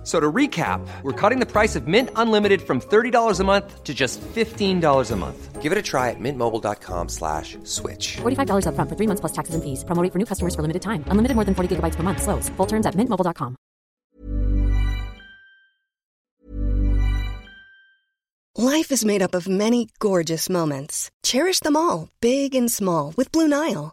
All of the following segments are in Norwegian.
F- So to recap, we're cutting the price of Mint Unlimited from $30 a month to just $15 a month. Give it a try at mintmobile.com slash switch. $45 upfront for three months plus taxes and fees. Promo rate for new customers for limited time. Unlimited more than 40 gigabytes per month. Slows. Full terms at mintmobile.com. Life is made up of many gorgeous moments. Cherish them all, big and small, with Blue Nile.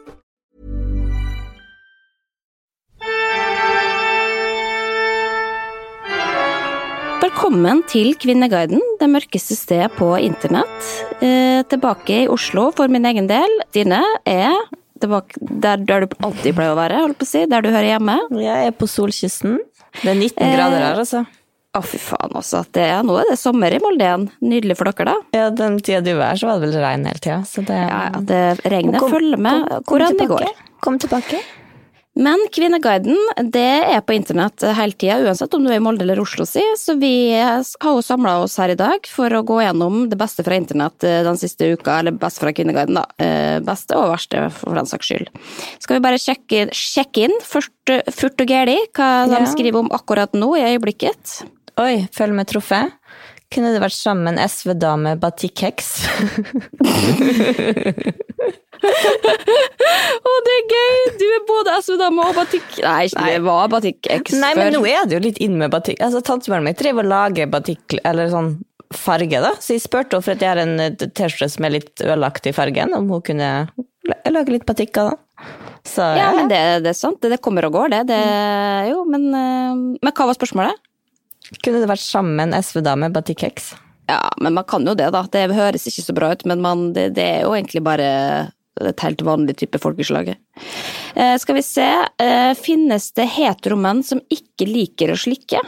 Velkommen til Kvinneguiden, det mørkeste stedet på internett. Eh, tilbake i Oslo for min egen del. Dine er tilbake der, der du alltid pleier å være, holdt på å si, der du hører hjemme. Jeg er på solkysten. Det er 19 Eh, grader her, altså. Å, fy faen, altså. Det er, nå er det sommer i Molde igjen. Nydelig for dere, da. Ja, den tida du er, så var det vel regn hele tida. Så det Ja, ja, det regnet følger med kom- kom kom Hvordan tilbake. det går. Kom tilbake. Men Kvinneguiden det er på internett hele tida, uansett om du er i Molde eller Oslo, si. Så vi har jo samla oss her i dag for å gå gjennom det beste fra internett eh, den siste uka, eller best fra Kvinneguiden, da. Eh, Beste og verste, for den saks skyld. Skal vi bare sjekke, sjekke inn først, furt og gæli hva de Ja. skriver om akkurat nå i øyeblikket? Oi, følg med trofé. Kunne det vært sammen SV-dame batikkheks? Å, det er gøy! Du er både SV-dame og batikk... Nei, ikke det var batikk-eks Nei, men nå er det jo litt inn med batikk. Altså, Tantemoren mitt driver og lager batikk, eller sånn farge, da. Så jeg spurte henne for at jeg har en eh, T-skjorte som er litt ølaktig i fargen, om hun kunne lage litt batikk av den. Så Ja, men det, det er sant. Det, det kommer og går, det. det jo, men, eh, men hva var spørsmålet? kunne det vært sammen SV-dame batikkheks? Ja, men man kan jo det, da. Det høres ikke så bra ut, men man, det, det er jo egentlig bare et helt vanlig type folkeslag. Eh, skal vi se. Eh, finnes det heteromenn som ikke liker å slikke?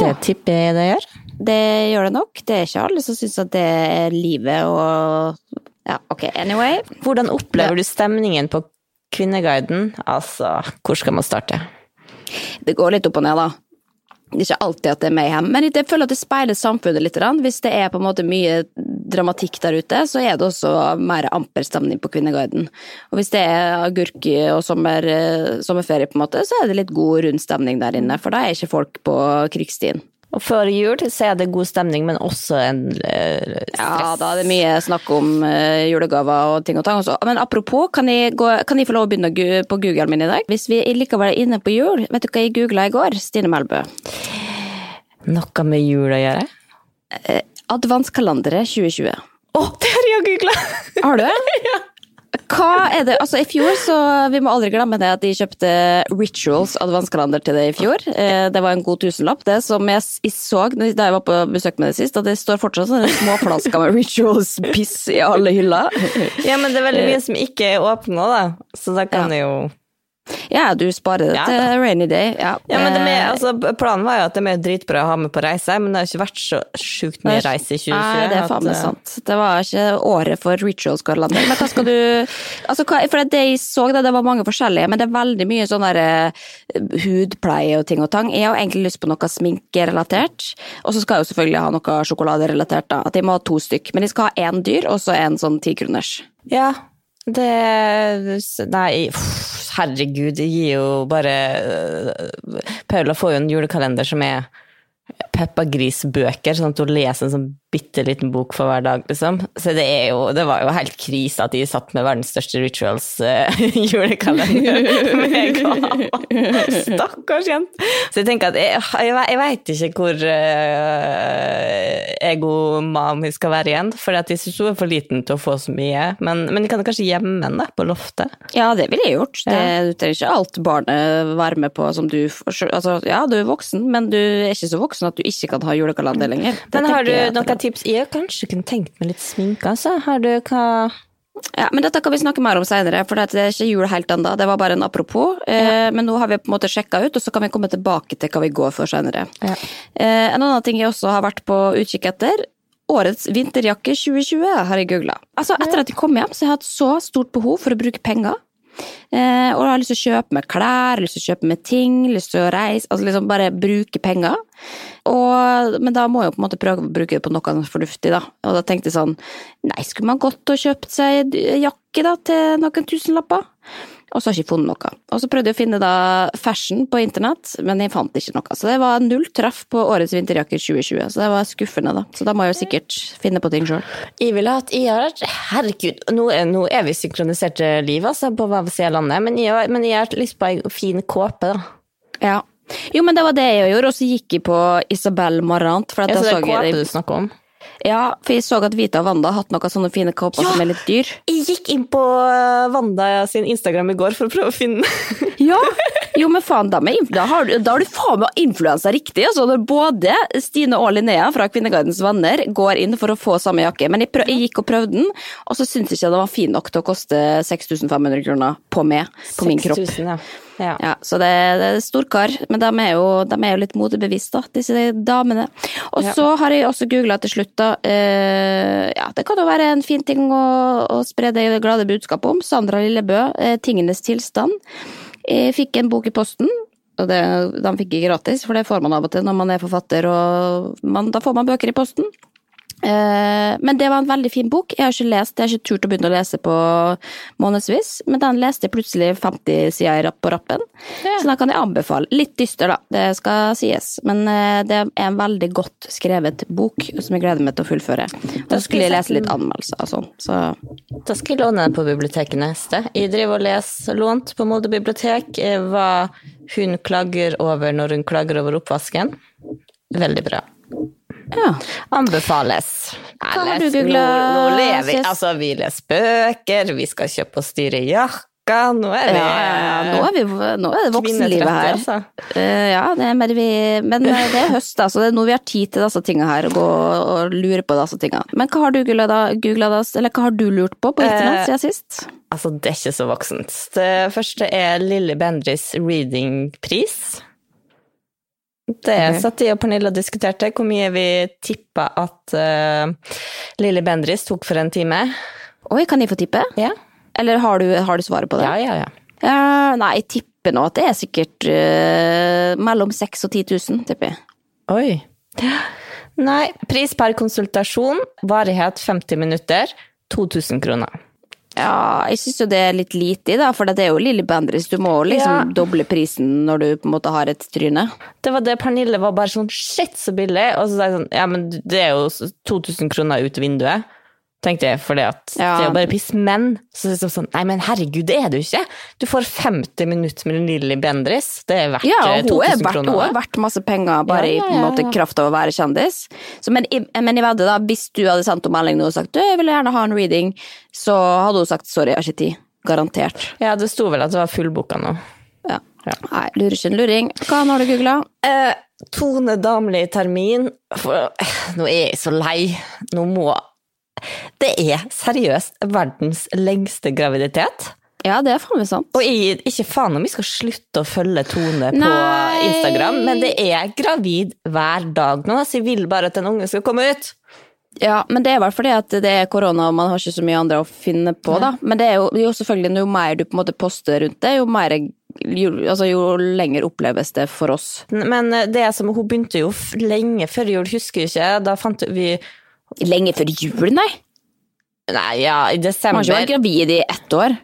Det tipper jeg det gjør. Det gjør det nok. Det er ikke alle som syns at det er livet og Ja, ok, anyway. Hvordan opplever du stemningen på Kvinneguiden? Altså, hvor skal man starte? Det går litt opp og ned, da. Ikke alltid at det er mayhem, men jeg føler at det speiler samfunnet litt. Hvis det er på en måte mye dramatikk der ute, så er det også mer amper stemning på Kvinneguiden. Og hvis det er agurk og sommer, eh, sommerferie, på en måte, så er det litt god, rund stemning der inne, for da er ikke folk på krigstien. Og før jul så er det god stemning, men også en eh, stress. Ja, da er det mye snakk om uh, julegaver og ting og tang også. Men apropos, kan jeg, gå, kan jeg få lov å begynne på Google min i dag? Hvis vi likevel er inne på jul, vet du hva jeg googla i går, Stine Melbø? Noe med jul å gjøre? Adventskalenderet 2020. Å, det har jeg googla! Har du det? Hva er det? Altså, i fjor så Vi må aldri glemme det at de kjøpte Rituals adventskalender til det i fjor. Eh, Det var en god tusenlapp, det. Som jeg så da jeg var på besøk med det sist, at det står fortsatt sånne småflasker med Rituals-piss i alle hyller. Ja, men det er veldig mye som ikke er åpna, da. Så da kan Ja. det jo Ja, du sparer det Ja, til rainy day. Ja, Ja, men det med, Eh, altså, Planen var jo at det er dritbra å ha med på reise, men det har ikke vært så sjukt mye reise i 2020. Nei, det er faen meg eh, sant. Det var ikke året for rituals-kalender. Men hva skal du Altså, hva, for det jeg så, det, det var mange forskjellige, men det er veldig mye sånn der eh, hudpleie og ting og tang. Jeg har egentlig lyst på noe sminkerelatert, og så skal jeg jo selvfølgelig ha noe sjokoladerelatert, da. At jeg må ha to stykk. Men jeg skal ha én dyr, og så en sånn tikroners. Ja, det Nei, uff, herregud, det gir jo bare øh, Paula får jo en julekalender som er Peppa-Gris-bøker, sånn at hun leser en sånn bitte liten bok for hver dag, liksom. Så det, er jo, det var jo helt krise at de satt med verdens største rituals uh, julekalender med gaver. Stakkars jente. Så jeg tenker at jeg, jeg, jeg veit ikke hvor uh, egomam hun skal være igjen, for jeg syns hun er for liten til å få så mye. Men, men de kan kanskje gjemme henne på loftet? Ja, det ville jeg gjort. Det, du trenger ikke alt barnet være med på som du altså, Ja, du er voksen, men du er ikke så voksen at du ikke kan ha julekalender lenger. Det men har du noen tips? Jeg kanskje kunne tenkt meg litt sminke, altså. Har du hva Ja, men dette kan vi snakke mer om senere, for det er ikke jul helt ennå. Det var bare en apropos. Eh, men nå har vi på en måte sjekka ut, og så kan vi komme tilbake til hva vi går for senere. Ja. Eh, en annen ting jeg også har vært på utkikk etter. Årets vinterjakke 2020 har jeg googla. Altså, etter at jeg kom hjem, så har jeg hatt så stort behov for å bruke penger. Eh, og har lyst til å kjøpe meg klær, lyst til å kjøpe meg ting, lyst til å reise. Altså liksom bare bruke penger. Og, men da må jeg jo på en måte prøve å bruke det på noe fornuftig, da. Og da tenkte jeg sånn, nei, skulle man gått og kjøpt seg jakke da til noen tusenlapper? Og så har jeg ikke funnet noe. Og så prøvde jeg å finne da fashion på internett, men jeg fant ikke noe. Så det var null treff på årets vinterjakke 2020, så det var skuffende, da. Så da må jeg jo sikkert finne på ting sjøl. Jeg ville hatt jeg har, Herregud, nå er, nå er vi synkroniserte liv, altså, på hver side av landet, men jeg, men jeg har lyst på ei fin kåpe, da. Ja. Jo, men det var det jeg gjorde, og så gikk jeg på Isabel Marant. For at Ja, så det er kåpe du snakker om? Ja, for jeg så at Vita og Wanda har hatt noen sånne fine kåper Ja! som er litt dyr. Jeg gikk inn på eh, Wanda sin Instagram i går for å prøve å finne den. Ja, jo, men faen, da, med, da, har da har du faen meg influensa riktig. Altså, når både Stine og Linnea fra Kvinnegardens venner går inn for å få samme jakke. Men jeg, prøv, jeg gikk og prøvde den, og så syntes jeg ikke den var fin nok til å koste 6500 kroner på meg, på min kropp. 6000, ja. Ja. Ja, så det, det er storkar, men de er, jo, de er jo litt motebevisst, da, disse damene. Og Ja. så har jeg også googla til slutt, da. Eh, ja, det kan jo være en fin ting å, å spre det glade budskapet om. Sandra Lillebø, eh, 'Tingenes tilstand'. Jeg fikk en bok i posten. Og det, de fikk jeg gratis, for det får man av og til når man er forfatter, og man, da får man bøker i posten. Eh, men det var en veldig fin bok. Jeg har ikke lest, jeg har ikke turt å begynne å lese på månedsvis, men den leste jeg plutselig 50 sider på rappen. Så den kan jeg anbefale. Litt dyster, da, det skal sies, men eh, det er en veldig godt skrevet bok som jeg gleder meg til å fullføre. Og så skulle jeg lese litt anmeldelser og sånn, så Da skal jeg låne den på biblioteket neste. Jeg driver og leser lånt på Molde bibliotek eh, hva hun klager over når hun klager over oppvasken. Veldig bra. Ja. Anbefales. Hva har du googlet, Nå, nå lever vi. Altså, vi leser bøker, vi skal kjøpe og styre jakka. Nå er vi ja. Nå, er vi, nå er det voksenlivet her. altså. Eh, ja, det er, mer vi, men eh, det er høst, så det er nå vi har tid til disse tingene her, å gå og lure på disse tingene. Men hva har du googlet da, eller hva har du lurt på på internett Eh, siden sist? Altså, det er ikke så voksent. Det første er Lille Bendris reading-pris. Det okay. satt jeg og Pernille og diskuterte, hvor mye vi tippa at uh, Lilly Bendriss tok for en time. Oi, kan jeg få tippe? Ja, Eller har du, har du svaret på det? ja, ja. ja. Uh, nei, jeg tipper nå at det er sikkert uh, mellom 6000 og 10 000, tipper jeg. Oi. Nei, pris per konsultasjon, varighet 50 minutter, 2000 kroner. Ja, jeg syns jo det er litt lite i, da, for det er jo Lilly Bendriss. Du må liksom Ja. doble prisen når du på en måte har et tryne. Det var det Pernille var bare sånn shit så billig, og så sa jeg sånn ja, men det er jo 2000 kroner ut vinduet. Tenkte jeg, for Ja. det er jo bare piss. Men så er det sånn, nei, men herregud, det er det jo ikke! Du får 50 minutter med Lilly Bendriss. Det er verdt Ja, eh, og hun er 2000 verdt, hun er verdt masse penger bare Ja, i måte kraft av å være kjendis. Så, men, men jeg vedder da, hvis du hadde sendt henne melding og sagt du, jeg vil gjerne ha en reading, så hadde hun sagt sorry, jeg har ikke tid. Garantert. Ja, det sto vel at det var fullboka nå. Ja. Ja. Nei, lurer ikke en luring. Hva har du googla? Eh, Tone Damli termin. For, eh, nå er jeg så lei. Nå må Det er seriøst verdens lengste graviditet. Ja, det er faen meg sant. Og jeg, ikke faen om vi skal slutte å følge Tone på Nei. Instagram, men det er gravid hver dag nå, så jeg vil bare at en unge skal komme ut. Ja, men det er vel fordi at det er korona og man har ikke så mye andre å finne på, da. Men det er jo, jo selvfølgelig, jo mer du på en måte poster rundt det, jo mer jo, altså, jo lenger oppleves det for oss. Men eh, det som, hun begynte jo lenge før jul, husker jeg ikke, da fant vi Lenge før jul, nei. Nei, ja, i desember Man har ikke vært gravid i ett år.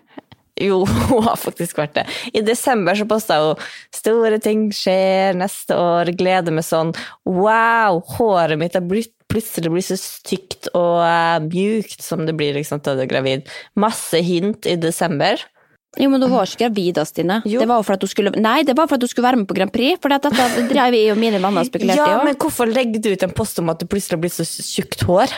Jo, hun har faktisk vært det. I desember så posta hun 'Store ting skjer neste år', gleder meg sånn. Wow, håret mitt har blitt, plutselig blitt så tykt og uh, mjukt som det blir liksom, til du er gravid. Masse hint i desember. Jo, men du var ikke gravid Stine. Jo. Det var for at du skulle Nei, det var for at du skulle være med på Grand Prix. For dette drev vi og mine venner og spekulerte Ja, i men hvorfor legger du ut en post om at du plutselig har blitt så tjukt hår?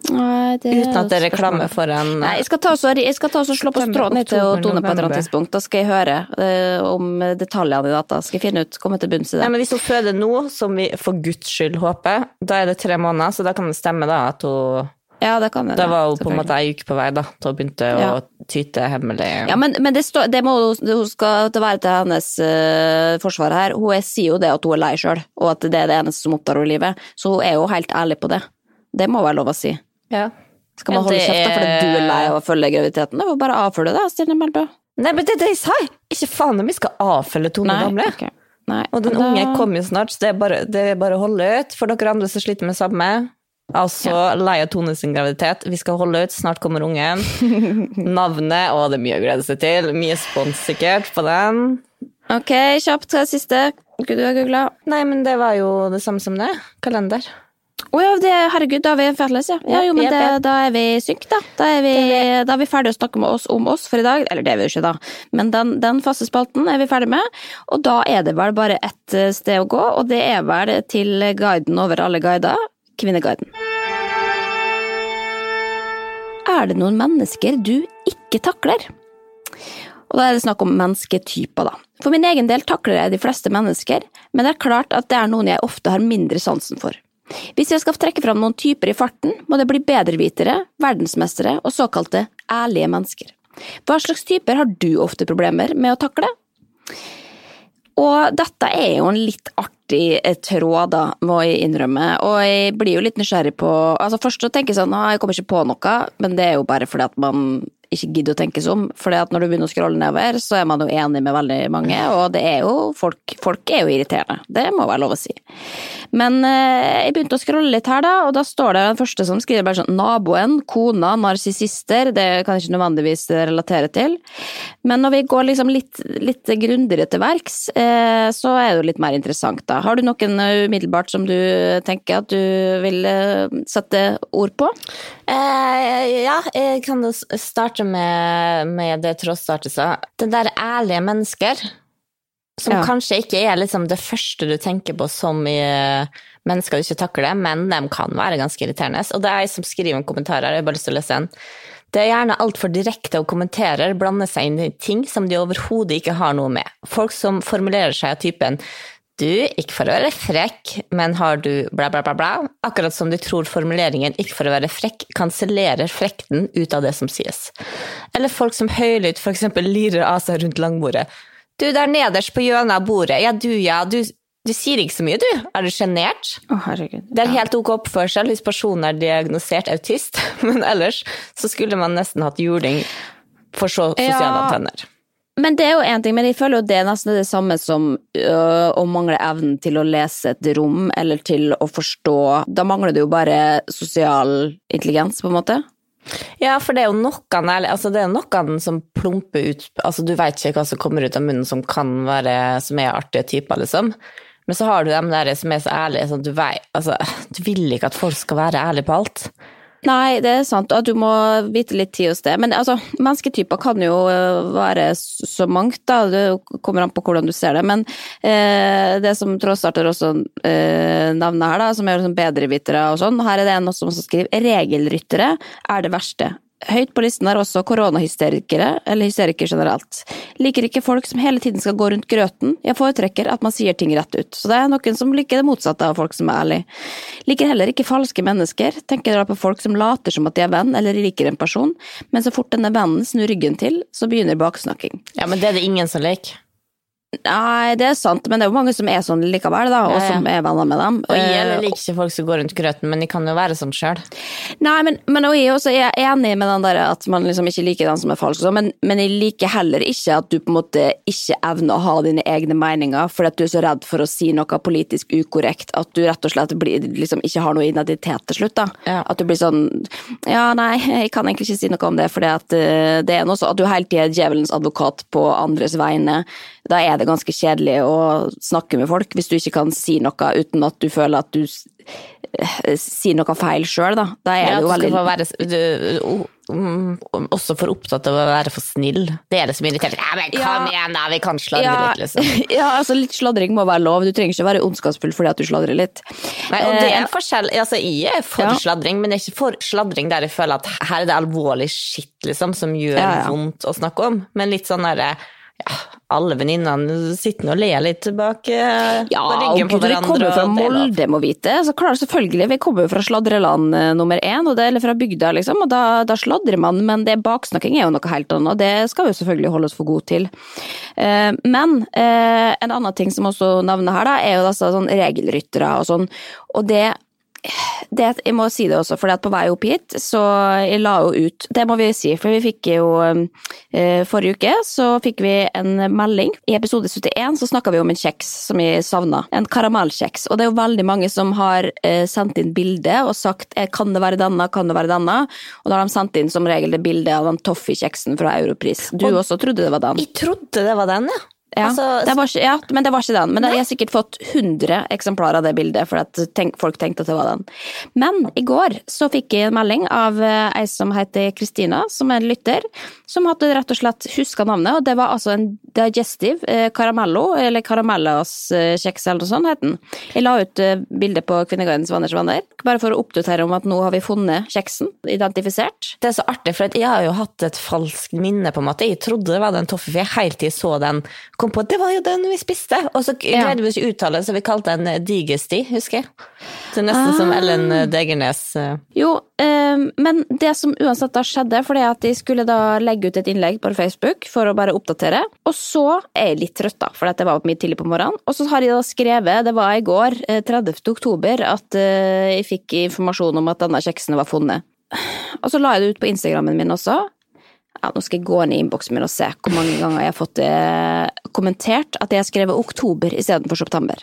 Uten at det er reklame for en Nei, jeg skal ta så- jeg skal ta så slå på strålen til Tone på et eller annet tidspunkt. Da skal jeg høre uh, om detaljene i data. Skal jeg finne ut, komme til bunns i det. Nei, men Hvis hun føder nå, som vi for guds skyld håper, da er det tre måneder, så da kan det stemme da at hun ja, det kan hende. Da var hun på en måte ei uke på vei da, til hun begynte Ja. å tyte hemmelig. Ja, men, men det, står- det må hun- skal til være til hennes uh, forsvar her. Hun er, sier jo det at hun er lei sjøl, og at det er det eneste som opptar henne i livet. Så hun er jo helt ærlig på det. Det må være lov å si. Ja. Skal man holde kjeft da fordi du er lei av å følge graviditeten? Da får bare avfølge det, Stine Melbø. Nei, men det er det jeg sa! Ikke faen om vi skal avfølge Tone Damli. Okay. Nei. Og den da- unge kommer jo snart, så det er, bare, det er bare å holde ut. For dere andre som sliter med samme. Altså ja. av Tone sin graviditet. Vi skal holde ut, snart kommer ungen. Navnet, å det er mye å glede seg til. Mye spons sikkert på den. Ok, kjapt til siste. Gud, du har googla. Nei, men det var jo det samme som det. Kalender. Å ja, det, herregud, da er vi felles, ja. ja jo, men det, da er vi synk, da. Da er vi, da er vi ferdige å snakke med oss om oss for i dag. Eller det er vi jo ikke, da. Men den, den faste spalten er vi ferdig med. Og da er det vel bare ett eh, sted å gå, og det er vel til guiden over alle guider, Kvinneguiden. Er det noen mennesker du ikke takler? Og da er det snakk om mennesketyper, da. For min egen del takler jeg de fleste mennesker, men det er klart at det er noen jeg ofte har mindre sansen for. Hvis jeg skal trekke fram noen typer i farten, må det bli bedrevitere, verdensmestere og såkalte ærlige mennesker. Hva slags typer har du ofte problemer med å takle? Og dette er jo en litt artig eh, tråd, da, må jeg innrømme. Og jeg blir jo litt nysgjerrig på altså Først så tenker jeg sånn, ah, jeg kommer ikke på noe, men det er jo bare fordi at man ikke gidder å tenke seg om. For når du begynner å scrolle nedover, så er man jo enig med veldig mange, og det er jo folk, folk er jo irriterende. Det må være lov å si. Men eh, jeg begynte å scrolle litt her, da, og da står det den første som skriver bare sånn naboen, kona, narsissister. Det kan jeg ikke nødvendigvis relatere til. Men når vi går liksom litt, litt grundigere til verks, eh, så er det jo litt mer interessant, da. Har du noen eh, umiddelbart som du tenker at du vil eh, sette ord på? Eh, ja, jeg kan starte med, med det Tross-startet sa. Det der ærlige mennesker, som Ja. kanskje ikke er liksom det første du tenker på som i eh, mennesker du ikke takler, men de kan være ganske irriterende. Og det er jeg som skriver en kommentar her, jeg har bare lyst til å lese en. Det er gjerne altfor direkte og kommenterer, blander seg inn i ting som de overhodet ikke har noe med. Folk som formulerer seg av typen du, ikke for å være frekk, men har du bla, bla, bla, bla? Akkurat som de tror formuleringen ikke for å være frekk kansellerer frekten ut av det som sies. Eller folk som høylytt eksempel lirer av seg rundt langbordet. Du, der nederst på hjørnet av bordet, ja du, ja, du, du sier ikke så mye, du. Er du sjenert? Å, herregud. Det er helt ok oppførsel hvis personen er diagnosert autist, men ellers så skulle man nesten hatt juling for så sosiale Ja. antenner. Men det er jo en ting, men jeg føler jo det er nesten det samme som øh, å mangle evnen til å lese et rom, eller til å forstå Da mangler det jo bare sosial intelligens, på en måte. Ja, for det er jo noen, altså det er noen som plumper ut altså Du vet ikke hva som kommer ut av munnen som kan være som er artige typer, liksom. Men så har du dem der som er så ærlige, sånn at du vet Altså, du vil ikke at folk skal være ærlige på alt. Nei, det er sant, at du må vite litt tid hos det. Men altså, mennesketyper kan jo øh, være så mangt, da. Det kommer an på hvordan du ser det. Men eh, det som Trådstarter også eh, nevner her, da, som er liksom bedrevitere og sånn, her er det en som skriver regelryttere er det verste. Høyt på listen er også koronahysterikere, eller hysterikere generelt. Liker ikke folk som hele tiden skal gå rundt grøten. Jeg foretrekker at man sier ting rett ut. Så det er noen som liker det motsatte av folk som er ærlige. Liker heller ikke falske mennesker. Tenker da på folk som later som at de er venn eller liker en person, men så fort denne vennen snur ryggen til, så begynner baksnakking. Ja, men det er det ingen som liker. Nei, det er sant, men det er jo mange som er sånn likevel, da, og Ja, ja. som er venner med dem. Og jeg Eh, liker ikke folk som går rundt grøten, men de kan jo være sånn sjøl. Nei, men, men og jeg er også enig med den der at man liksom ikke liker den som er falsk, sånn, men, men jeg liker heller ikke at du på en måte ikke evner å ha dine egne meninger, fordi at du er så redd for å si noe politisk ukorrekt, at du rett og slett blir, liksom ikke har noe identitet til slutt. da. Ja. At du blir sånn Ja, nei, jeg kan egentlig ikke si noe om det, fordi at eh, det er noe sånn at du hele tida er djevelens advokat på andres vegne. Da er det ganske kjedelig å snakke med folk, hvis du ikke kan si noe uten at du føler at du eh, sier noe feil sjøl, da. Da er Ja, det jo skal veldig få være du, mm, også for opptatt av å være for snill. Det er det som irriterer. Ja, men kom Ja. igjen, da! Vi kan sladre litt, liksom. ja, altså litt sladring må være lov. Du trenger ikke være ondskapsfull fordi at du sladrer litt. Nei, og det er Eh, en forskjell. Altså, jeg er for Ja. sladring, men jeg er ikke for sladring der jeg føler at her er det alvorlig shit liksom, som gjør Ja, ja. vondt å snakke om. Men litt sånn derre ja, alle venninnene sitter og ler litt bak eh, Ja, på ryggen på gud, vi kommer fra. Molde, må vite. Så klart, selvfølgelig, vi kommer fra sladreland eh, nummer én, det, eller fra bygda, liksom, og da, da sladrer man, men det baksnakking er jo noe helt annet, og det skal vi selvfølgelig holde oss for gode til. Eh, men eh, en annen ting som også nevner her, da, er jo altså sånn regelryttere og sånn, og det det, jeg må si det også, for på vei opp hit, så jeg la jo ut Det må vi si, for vi fikk jo eh, Forrige uke så fikk vi en melding. I episode 71 så snakka vi om en kjeks som vi savna. En karamellkjeks. Og det er jo veldig mange som har eh, sendt inn bilde og sagt eh, kan det være denne, kan det være denne? Og da har de sendt inn som regel det bildet av den toffee-kjeksen fra Europris. Du også trodde det var den. Jeg trodde det var den, ja. Ja, Altså, det var ja, men det var ikke den. Men jeg har sikkert fått 100 eksemplarer av det bildet, for at tenk, folk tenkte at det var den. Men i går så fikk jeg en melding av eh, ei som heter Kristina, som er en lytter, som hadde rett og slett huska navnet, og det var altså en digestive eh, caramello, eller caramellas eh, eller noe sånt het den. Jeg la ut eh, bilde på Kvinnegardens vanners venner, bare for å oppdatere om at nå har vi funnet kjeksen, identifisert. Det er så artig, for jeg har jo hatt et falskt minne, på en måte. Jeg trodde det var den toffe, jeg helt til jeg så den, kom på at det var jo den vi spiste. Og så greide vi ikke å uttale, så vi kalte den eh, digesti, husker jeg. Er nesten som Ellen eh, Degernes. eh. Jo, eh, men det som uansett da skjedde, fordi at de skulle da legge ut et innlegg på Facebook for å bare oppdatere, og så er jeg litt trøtt da, for det var mye tidlig på morgenen, og så har jeg da skrevet, det var i går, eh, 30. oktober, at jeg fikk informasjon om at denne kjeksen var funnet. Og så la jeg det ut på Instagrammen min også. Ja, nå skal jeg gå inn i innboksen min og se hvor mange ganger jeg har fått det kommentert at jeg har skrevet oktober istedenfor september.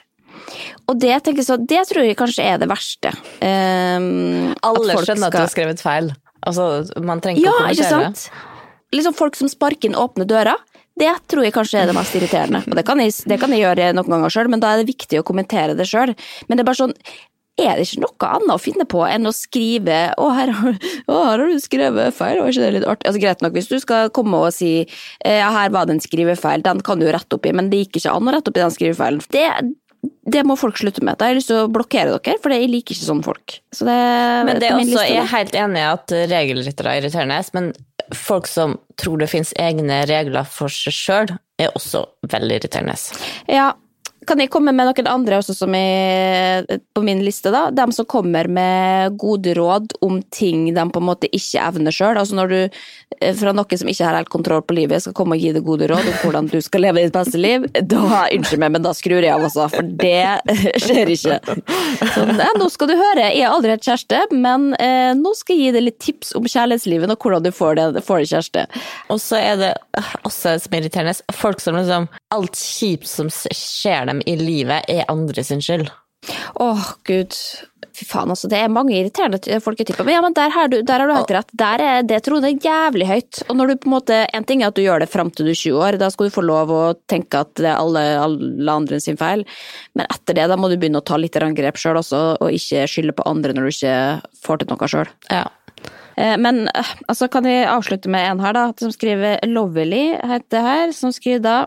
Og det, jeg så, det tror jeg kanskje er det verste. Um, Alle skjønner at du har skrevet feil. Altså, man trenger Ja, ikke å ikke kommentere. sant? Liksom folk som sparker inn åpne dører. Det tror jeg kanskje er det mest irriterende. Og det kan jeg, det kan jeg gjøre noen ganger sjøl, men da er det viktig å kommentere det sjøl. Men det er bare sånn er det ikke noe annet å finne på enn å skrive 'Å, her, har- å, her har du skrevet feil', var ikke det litt artig? Altså, greit nok, hvis du skal komme og si eh, 'ja, her var det en skrivefeil', den kan du rette opp i, men det gikk ikke an å rette opp i den skrivefeilen. Det, det må folk slutte med. Da har jeg lyst til å blokkere dere, for jeg liker ikke sånne folk. Så det, Men det er også, jeg er helt enig i at regelryttere er irriterende, men folk som tror det finnes egne regler for seg sjøl, er også veldig irriterende. Ja, kan jeg komme med noen andre også som er på min liste, da? De som kommer med gode råd om ting de på en måte ikke evner sjøl. Altså når du eh, fra noen som ikke har helt kontroll på livet, skal komme og gi deg gode råd om hvordan du skal leve ditt beste liv, da unnskyld meg, men da skrur jeg av, altså. For det skjer ikke. Sånn, eh, nå skal du høre, jeg har aldri hatt kjæreste, men eh, nå skal jeg gi deg litt tips om kjærlighetslivet og hvordan du får det, får det kjæreste. Og så er det også som er irriterende, folk som liksom Alt kjipt som skjer dem i livet, er andre sin skyld. Åh, gud. Fy faen, altså. Det er mange irriterende ty- folketyper. Men ja, men der har du, der har du helt rett. Der er det troner jævlig høyt. Og når du på en måte En ting er at du gjør det fram til du er 20 år, da skal du få lov å tenke at det er alle, alle andre sin feil. Men etter det, da må du begynne å ta litt grep sjøl også, og ikke skylde på andre når du ikke får til noe sjøl. Ja. Men eh, altså, kan vi avslutte med en her, da, som skriver Lovely, heter det her, som skriver da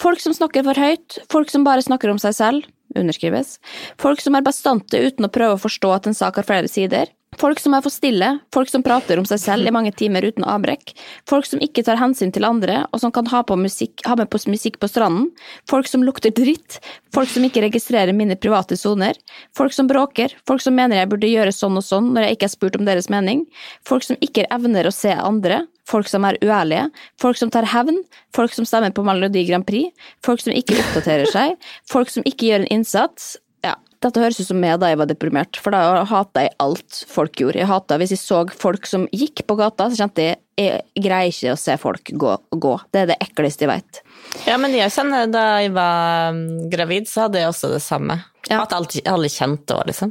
Folk som snakker for høyt, folk som bare snakker om seg selv, underskrives. Folk som er bastante uten å prøve å forstå at en sak har flere sider. Folk som er for stille, folk som prater om seg selv i mange timer uten avbrekk. Folk som ikke tar hensyn til andre, og som kan ha, musikk, ha med på musikk på stranden. Folk som lukter dritt. Folk som ikke registrerer mine private soner. Folk som bråker. Folk som mener jeg burde gjøre sånn og sånn når jeg ikke er spurt om deres mening. Folk som ikke evner å se andre. Folk som er uærlige, folk som tar hevn, folk som stemmer på Melodi Grand Prix, folk som ikke oppdaterer seg, folk som ikke gjør en innsats. Ja, dette høres ut som meg da jeg var deprimert, for da hata jeg alt folk gjorde. Jeg hata hvis jeg så folk som gikk på gata, så kjente jeg jeg greier ikke å se folk gå. gå. Det er det ekleste jeg vet. Ja, men jeg kjenner da jeg var mm, gravid, så hadde jeg også det samme. Ja. At alle kjente òg, liksom.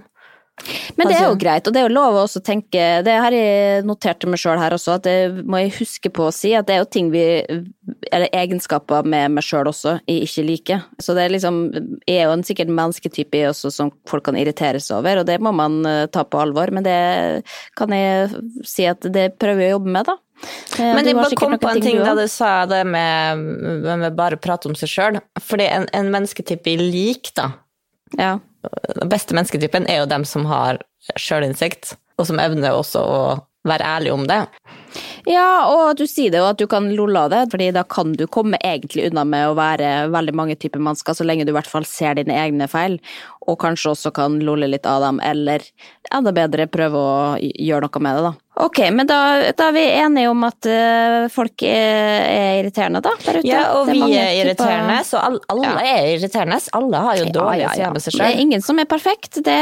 Men det er jo Altså- greit, og det er jo lov å også tenke Det har jeg notert til meg sjøl her også, at det må jeg huske på å si at det er jo ting vi Eller egenskaper med meg sjøl også jeg ikke liker. Så det er liksom Jeg er jo en sikkert mennesketype jeg også som folk kan irritere seg over, og det må man eh, ta på alvor. Men det kan jeg si at det prøver jeg å jobbe med, da. Eh, Men jeg bare kom på en ting da du sa det med, med, bare å prate om seg sjøl. Fordi en, en mennesketype jeg liker, da, Ja. Den beste mennesketypen, er jo dem som har sjølinnsikt, og som evner også å være ærlig om det. Ja, og du sier det, og at du kan lolle av det, fordi da kan du komme egentlig unna med å være veldig mange typer mennesker, så lenge du i hvert fall ser dine egne feil, og kanskje også kan lolle litt av dem, eller enda bedre prøve å gjøre noe med det, da. Ok, men da, da er vi enige om at uh, folk er, er irriterende, da, der ute. Ja, og er vi er typer- irriterende, så alle, alle Ja. er irriterende. Alle har jo dårlige Ja, ja, sider med seg selv. Det er ingen som er perfekt, det,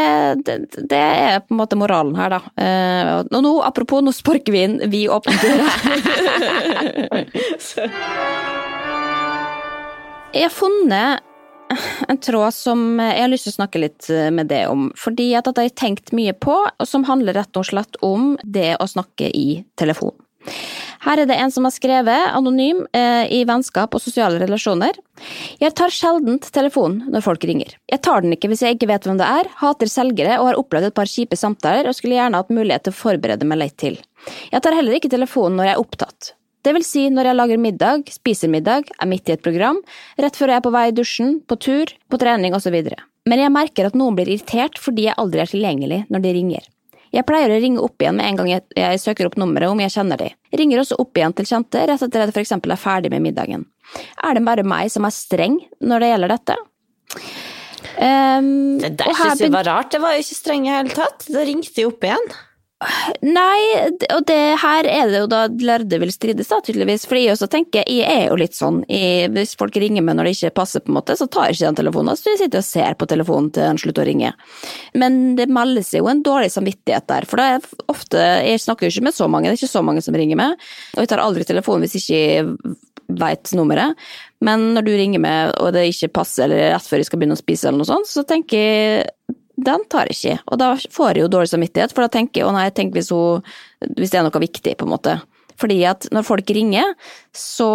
det, det er på en måte moralen her, da. Uh, og nå, apropos, nå sparker vi inn, vi åpner døra. Jeg har funnet en tråd som jeg har lyst til å snakke litt med det om, fordi at jeg har tenkt mye på, og som handler rett og slett om det å snakke i telefon. Her er det en som har skrevet, anonym, eh, i vennskap og sosiale relasjoner. Jeg tar sjelden telefonen når folk ringer. Jeg tar den ikke hvis jeg ikke vet hvem det er, hater selgere og har opplevd et par kjipe samtaler og skulle gjerne hatt mulighet til å forberede meg litt til. Jeg tar heller ikke telefonen når jeg er opptatt. Det vil si når jeg lager middag, spiser middag, er midt i et program, rett før jeg er på vei i dusjen, på tur, på trening osv. Men jeg merker at noen blir irritert fordi jeg aldri er tilgjengelig når de ringer. Jeg pleier å ringe opp igjen med en gang jeg, jeg søker opp nummeret om jeg kjenner de. Ringer også opp igjen til kjente rett etter at jeg for eksempel er ferdig med middagen. Er det bare meg som er streng når det gjelder dette? Um, Det der syns jeg var rart. Det var jo ikke streng i hele tatt. Da ringte jeg opp igjen. Nei, og det her er det jo da lærde vil strides, da, tydeligvis. For jeg også tenker, jeg er jo litt sånn, jeg, hvis folk ringer meg når det ikke passer, på en måte, så tar jeg ikke den telefonen. Så jeg sitter og ser på telefonen til han slutter å ringe. Men det melder seg jo en dårlig samvittighet der, for det er ofte Jeg snakker jo ikke med så mange, det er ikke så mange som ringer meg, og jeg tar aldri telefonen hvis ikke jeg veit nummeret. Men når du ringer meg, og det ikke passer, eller rett før jeg skal begynne å spise, eller noe sånt, så tenker jeg den tar jeg ikke, og da får jeg jo dårlig samvittighet, for da tenker jeg å nei, tenk hvis, hvis det er noe viktig, på en måte. Fordi at når folk ringer, så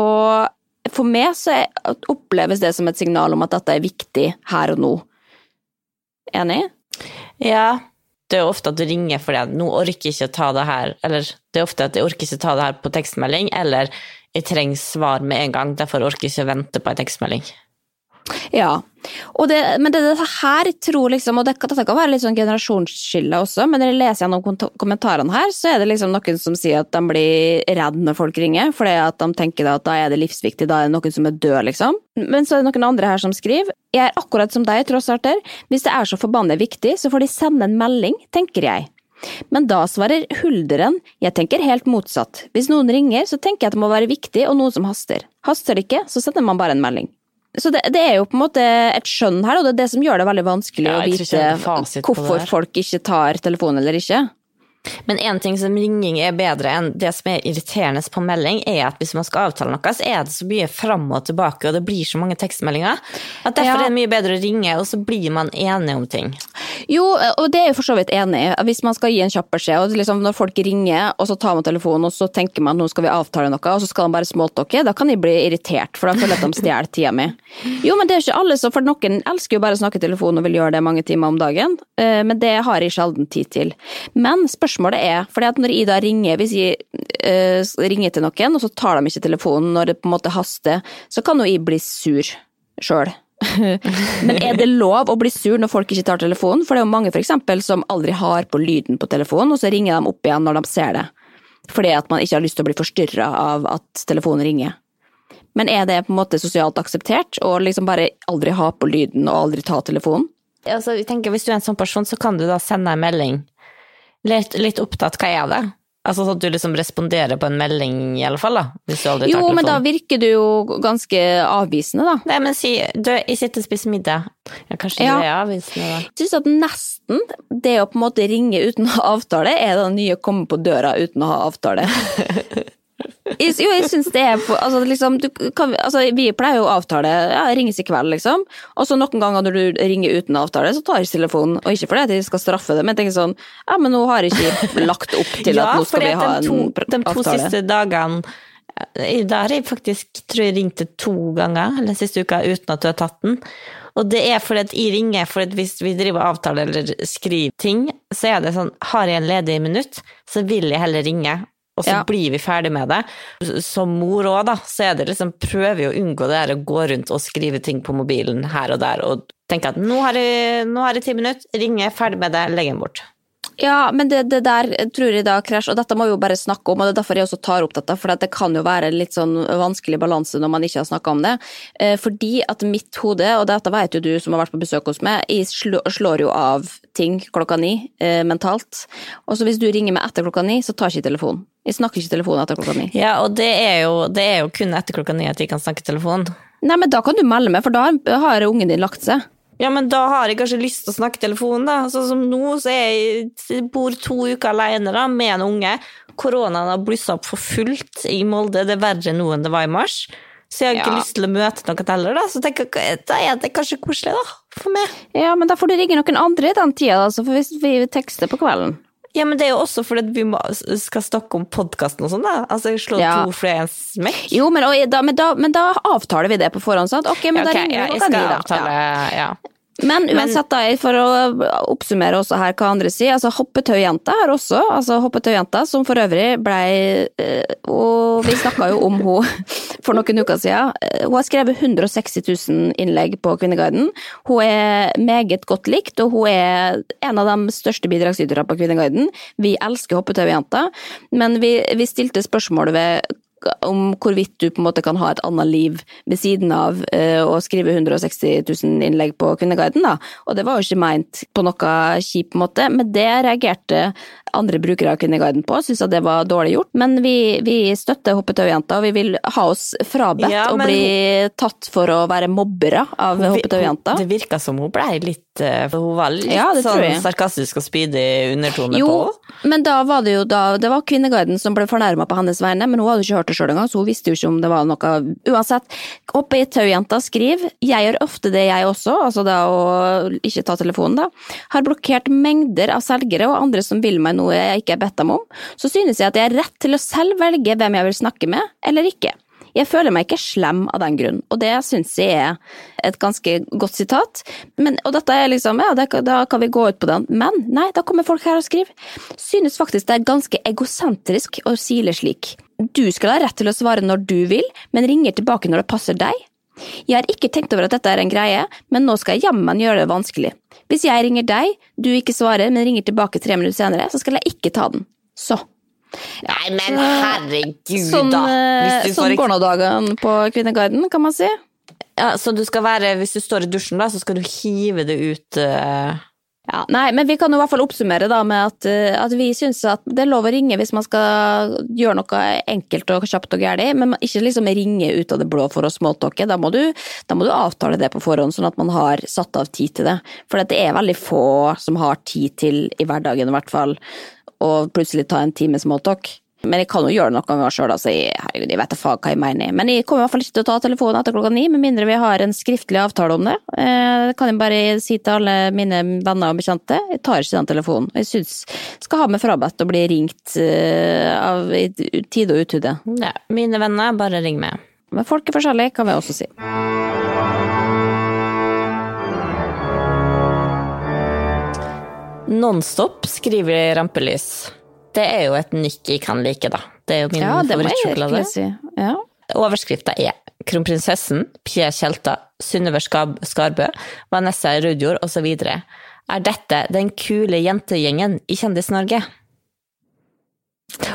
for meg så oppleves det som et signal om at dette er viktig her og nå. Enig? Ja, det er ofte at du ringer fordi at nå orker jeg ikke ta det her, eller det er ofte at jeg orker ikke ta det her på tekstmelding, eller jeg trenger svar med en gang, derfor orker jeg ikke å vente på en tekstmelding. Ja, det, men det dette her tror liksom, og det, dette kan være litt sånn generasjonsskille også, men når jeg leser gjennom kommentarene her, så er det liksom noen som sier at de blir redd når folk ringer, fordi at de tenker at da er det livsviktig, da er det noen som er død, liksom. Men så er det noen andre her som skriver, jeg er akkurat som deg, tross trossarter, hvis det er så forbannet viktig, så får de sende en melding, tenker jeg. Men da svarer hulderen, jeg tenker helt motsatt. Hvis noen ringer, så tenker jeg at det må være viktig og noe som haster. Haster det ikke, så sender man bare en melding. Så det, det er jo på en måte et skjønn her, og det er det som gjør det veldig vanskelig Ja, å vite hvorfor folk ikke tar telefonen eller ikke. Men en ting som ringing er bedre enn det som er irriterende på melding, er at hvis man skal avtale noe, så er det så mye fram og tilbake, og det blir så mange tekstmeldinger, at derfor Ja. er det mye bedre å ringe, og så blir man enige om ting. Jo, og det er jeg for så vidt enig i. Hvis man skal gi en kjapp beskjed, og liksom når folk ringer, og så tar man telefonen, og så tenker man nå skal vi avtale noe, og så skal de bare smalltalke, da kan de bli irritert, for da føler jeg at de stjeler tida mi. Jo, men det er jo ikke alle, som for noen elsker jo bare å snakke i telefonen og vil gjøre det mange timer om dagen, eh, men det har jeg sjelden tid til. Men spørsmålet er, fordi at når Ida ringer, hvis jeg uh, ringer til noen, og så tar de ikke telefonen når det på en måte haster, så kan jo jeg bli sur sjøl. Men er det lov å bli sur når folk ikke tar telefonen? For det er jo mange for eksempel som aldri har på lyden på telefonen, og så ringer de opp igjen når de ser det. Fordi at man ikke har lyst til å bli forstyrra av at telefonen ringer. Men er det på en måte sosialt akseptert å liksom bare aldri ha på lyden og aldri ta telefonen? Altså, jeg tenker, hvis du er en sånn person, så kan du da sende en melding. Litt, litt opptatt, hva er det? Altså sånn at du liksom responderer på en melding, i alle fall, da. Hvis du aldri tar Jo, telefonen. men da virker du jo ganske avvisende, da. Nei, men si du, jeg sitter og spiser middag. Ja, kanskje Ja. du er avvisende, da. Jeg syns at nesten det å på en måte ringe uten å ha avtale, er det nye å komme på døra uten å ha avtale. Jo, jeg syns det er altså, liksom, du kan, altså, Vi pleier jo å avtale ja, ringes i kveld, liksom. Og så noen ganger når du ringer uten avtale, så tar jeg telefonen. Og ikke fordi jeg skal straffe det, men jeg tenker sånn Ja, men nå har jeg ikke lagt opp til at nå skal vi ha en en to, for de to siste dagene eh, Da har jeg faktisk tror jeg ringte to ganger eller siste uka uten at du har tatt den. Og det er fordi at jeg ringer, for hvis vi driver avtale eller skriver ting, så er det sånn Har jeg en ledig minutt, så vil jeg heller ringe. Og så Ja. blir vi ferdig med det. Som mor òg, da, så er det liksom Prøver vi å unngå det her å gå rundt og skrive ting på mobilen her og der, og tenke at nå har jeg, nå har jeg ti minutter, ringer, ferdig med det, legger den bort. Ja, men det, det der tror jeg da krasj, og dette må vi jo bare snakke om, og det er derfor jeg også tar opp dette, for det kan jo være litt sånn vanskelig balanse når man ikke har snakka om det. Eh, fordi at mitt hode, og dette vet jo du som har vært på besøk hos meg, jeg slår, slår jo av ting klokka ni eh, mentalt. Og så hvis du ringer meg etter klokka ni, så tar jeg ikke telefonen. Jeg snakker ikke telefonen etter klokka ni. Ja, og det er jo, det er jo kun etter klokka ni at jeg kan snakke telefon. Nei, men da kan du melde meg, for da har ungen din lagt seg. Ja, men da har jeg kanskje lyst til å snakke i telefon, da. Sånn som nå, så jeg, bor to uker alene da, med en unge. Koronaen har blussa opp for fullt i Molde, det er verre nå enn det var i mars. Så jeg har ikke Ja. lyst til å møte noen heller, da. Så tenker jeg, da er det kanskje koselig, da, for meg. Ja, men da får du ringe noen andre i den tida, da, for vi tekster på kvelden. Ja, men det er jo også fordi vi må, skal snakke om podkasten og sånn, da. Altså, slå Ja. to for en smekk. Jo, men, og, da, men, da, men da avtaler vi det på forhånd, sant? Ok, men Ja, da ringer ja, vi jeg klokka ni, da. avtale, Ja. Men uansett, da, for å oppsummere også her hva andre sier, altså hoppetøyjenta her også, altså hoppetøyjenta som for øvrig blei Og vi snakka jo om henne for noen uker siden. Eh, Hun har skrevet 160 000 innlegg på Kvinneguiden. Hun er meget godt likt, og hun er en av de største bidragsyterne på Kvinneguiden. Vi elsker hoppetøyjenta, men vi, vi stilte spørsmål ved om hvorvidt du på en måte kan ha et annet liv ved siden av eh, å skrive 160 000 innlegg på Kvinneguiden, da. Og det var jo ikke meint på noe kjip måte, men det reagerte andre brukere av Kvinneguiden på, syntes at det var dårlig gjort. Men vi, vi støtter Hoppetaujenta, og vi vil ha oss frabedt Ja, å bli tatt for å være mobbere av Hoppetaujenta. Det virka som hun blei litt eh, hun var litt Ja, sånn sarkastisk og spydig undertone Jo, på. men da var det jo da Det var Kvinneguiden som ble fornærma på hennes vegne, men hun hadde ikke hørt det sjøl engang, så hun visste jo ikke om det var noe Uansett, oppe i taujenta skriver Jeg gjør ofte det, jeg også, altså da å ikke ta telefonen, da. Har blokkert mengder av selgere og andre som vil meg noe jeg ikke er bedt dem om. Så synes jeg at jeg har rett til å selv velge hvem jeg vil snakke med, eller ikke. Jeg føler meg ikke slem av den grunn, og det syns jeg er et ganske godt sitat. Men, og dette er liksom, ja, det, da kan vi gå ut på den, men nei, da kommer folk her og skriver. Synes faktisk det er ganske egosentrisk å sile slik. Du skal ha rett til å svare når du vil, men ringer tilbake når det passer deg. Jeg har ikke tenkt over at dette er en greie, men nå skal jeg jammen gjøre det vanskelig. Hvis jeg ringer deg, du ikke svarer, men ringer tilbake tre minutter senere, så skal jeg ikke ta den. Så. Nei, men herregud, Sånn, da! eh, Hvis du sånn går nå dagene på Kvinneguiden, kan man si. ja, så du skal være Hvis du står i dusjen, da, så skal du hive det ut eh, Ja, nei, men vi kan jo i hvert fall oppsummere da med at, eh, at vi syns at det er lov å ringe hvis man skal gjøre noe enkelt og kjapt og gærent, men ikke liksom ringe ut av det blå for å smalltalke. Da da må du avtale det på forhånd, sånn at man har satt av tid til det. For det er veldig få som har tid til, i hverdagen i hvert fall, å plutselig ta en time smalltalk. Men jeg kan jo gjøre det noen ganger sjøl, altså. Jeg, herregud, jeg vet da faen hva jeg mener. Men jeg kommer i hvert fall ikke til å ta telefonen etter klokka ni, med mindre vi har en skriftlig avtale om det. Eh, Det kan jeg bare si til alle mine venner og bekjente. Jeg tar ikke den telefonen. Jeg syns skal ha meg frabedt å bli ringt eh, av i tide og utide. ja, Mine venner, bare ring meg. Men folk er forskjellige, kan vi også si. Nonstop skriver rampelys. Det er jo et nikk jeg kan like, da. Det er jo min Ja, favorittsjokolade. si. Ja. Overskrifta er Kronprinsessen, Pia Tjelta, Synnøve Skarbø, Vanessa Rudjord osv. Er dette den kule jentegjengen i Kjendis-Norge?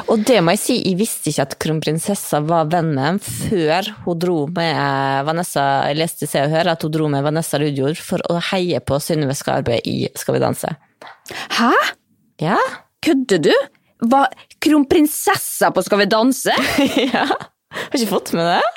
Og det må jeg si, jeg visste ikke at kronprinsessa var venn med dem før hun dro med Vanessa Jeg leste Se og Hør at hun dro med Vanessa Rudjord for å heie på Synnøve Skarbø i Skal vi danse. Hæ? Ja, Kødder du? Hva? Kronprinsessa på Skal vi danse? ja. Har ikke fått med det?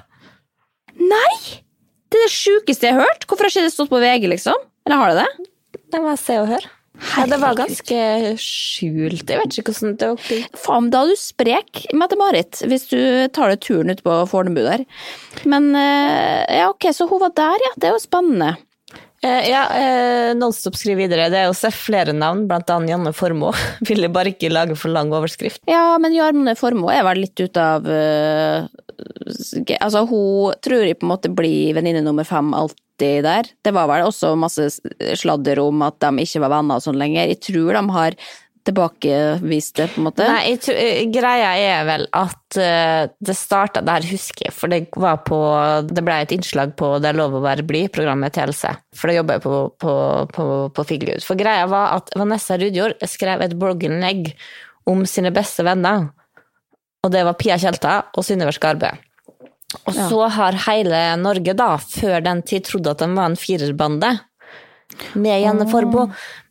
Nei! Det er det sjukeste jeg har hørt. Hvorfor har ikke det stått på VG, liksom? Eller har det det? Det må jeg se og høre. Ja, det var ganske skjult. Jeg vet ikke hvordan det var. Faen, da er du sprek, Mette-Marit, hvis du tar deg turen ut på Fornebu der. Men eh, ja, ok, så hun var der, ja. Det er jo spennende. Eh, ja, eh, Nonstop skriver videre. Det er jo Seff flere navn, blant annet Janne Formoe. Ville bare ikke lage for lang overskrift. Ja, men Janne Formoe er vel litt ut av eh, Altså, hun tror jeg på en måte blir venninne nummer fem alltid der. Det var vel også masse sladder om at de ikke var venner og sånn lenger. Jeg tror de har tilbakevist det, på en måte. Nei, tror, eh, greia er vel at uh, det starta der, husker jeg, for det var på Det ble et innslag på Det er lov å være blid, programmet til Else. For da jobber jeg på, på, på, på Figgljud. For greia var at Vanessa Rudjord skrev et blogginnlegg om sine beste venner. Og det var Pia Tjelta og Synnøve Skarbø. Og så har hele Norge, da, før den tid, trodd at de var en firerbande med Janne Formoe.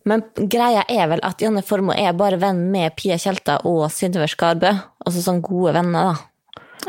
Men greia er vel at Janne Formoe er bare venn med Pia Tjelta og Synnøve Skarbø. Altså sånn gode venner, da.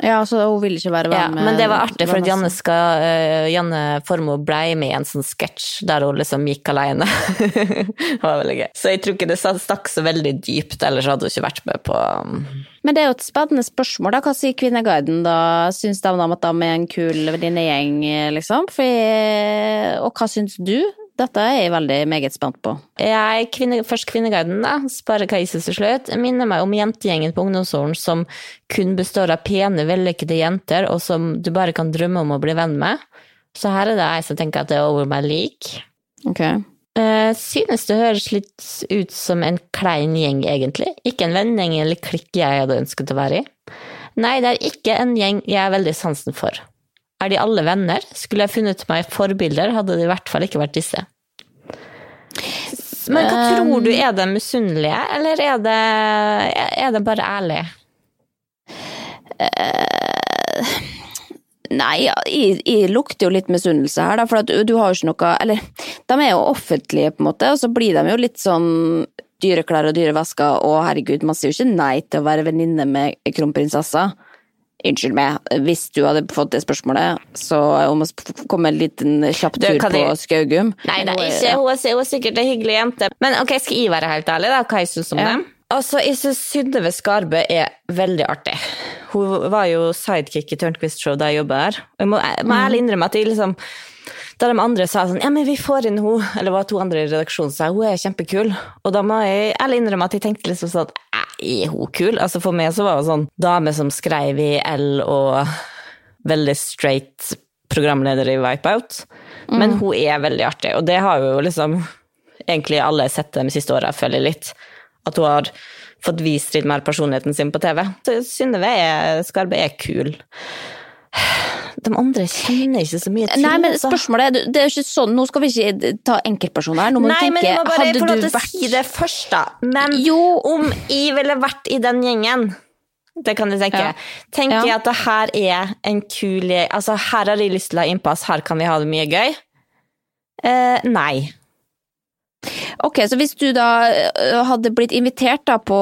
Ja, så hun vil ikke være Ja, venn med men det var artig, for at Janne, skal, eh, Janne Formoe blei med i en sånn sketsj der hun liksom gikk alene. det var veldig gøy. Så jeg tror ikke det stakk så veldig dypt, ellers hadde hun ikke vært med på um, Men det er jo et spennende spørsmål, da. Hva sier Kvinneguiden da? Syns de om at de er en kul venninnegjeng, liksom? For, og hva syns du? Dette er jeg veldig meget spent på. Jeg, kvinne, først Kvinneguiden, da. Spare Kaiser til slutt. Minner meg om jentegjengen på ungdomsskolen som kun består av pene, vellykkede jenter, og som du bare kan drømme om å bli venn med. Så her er det jeg som tenker at det er over meg lik. Ok. Eh, synes det høres litt ut som en klein gjeng, egentlig. Ikke en vennegjeng eller klikk jeg hadde ønsket å være i. Nei, det er ikke en gjeng jeg er veldig sansen for. Er de alle venner? Skulle jeg funnet meg forbilder, hadde det i hvert fall ikke vært disse. Men hva tror du, er de misunnelige, eller er det, er det bare ærlig? Nei, jeg, jeg lukter jo litt misunnelse her, da, for at du, har jo ikke noe Eller, de er jo offentlige, på en måte, og så blir de jo litt sånn dyre klær og dyre og herregud, man sier jo ikke nei til å være venninne med kronprinsessa. Unnskyld meg, hvis du hadde fått det spørsmålet, så om å komme en liten kjapp tur på jeg- Skaugum Nei, det er ikke, hun, er, hun er sikkert en hyggelig jente. Men ok, skal jeg være helt ærlig, da, hva jeg syns om Ja. dem? Altså, jeg syns Synnøve Skarbø er veldig artig. Hun var jo sidekick i Tørnquist Show da jeg jobba her. Jeg må, jeg må ærlig innrømme at jeg liksom Da de andre sa sånn Ja, men vi får inn hun Eller var to andre i redaksjonen sa hun er kjempekul. Og da må jeg ærlig innrømme at jeg tenkte liksom sånn "Æ, Er hun kul? Altså For meg så var hun sånn dame som skrev i L og veldig straight programleder i Wipeout. Men hun er veldig artig, og det har jo liksom egentlig alle sett de siste åra, føler jeg litt. At hun har fått vist litt mer personligheten sin på TV. Så Synnøve Skarbe er kul. De andre kjenner ikke så mye til. Nei, men spørsmålet er, det er ikke sånn, nå skal vi ikke ta enkeltpersoner her, nå må Nei, men tenke, jeg må bare hadde få lov du til å vært si det først, da. Men Jo. om jeg ville vært i den gjengen det kan jeg tenke. Ja. Tenker jeg Ja. at det her er en kul Altså, her har jeg lyst til å ha innpass, her kan vi ha det mye gøy. Eh, nei. Ok, så hvis du da hadde blitt invitert da på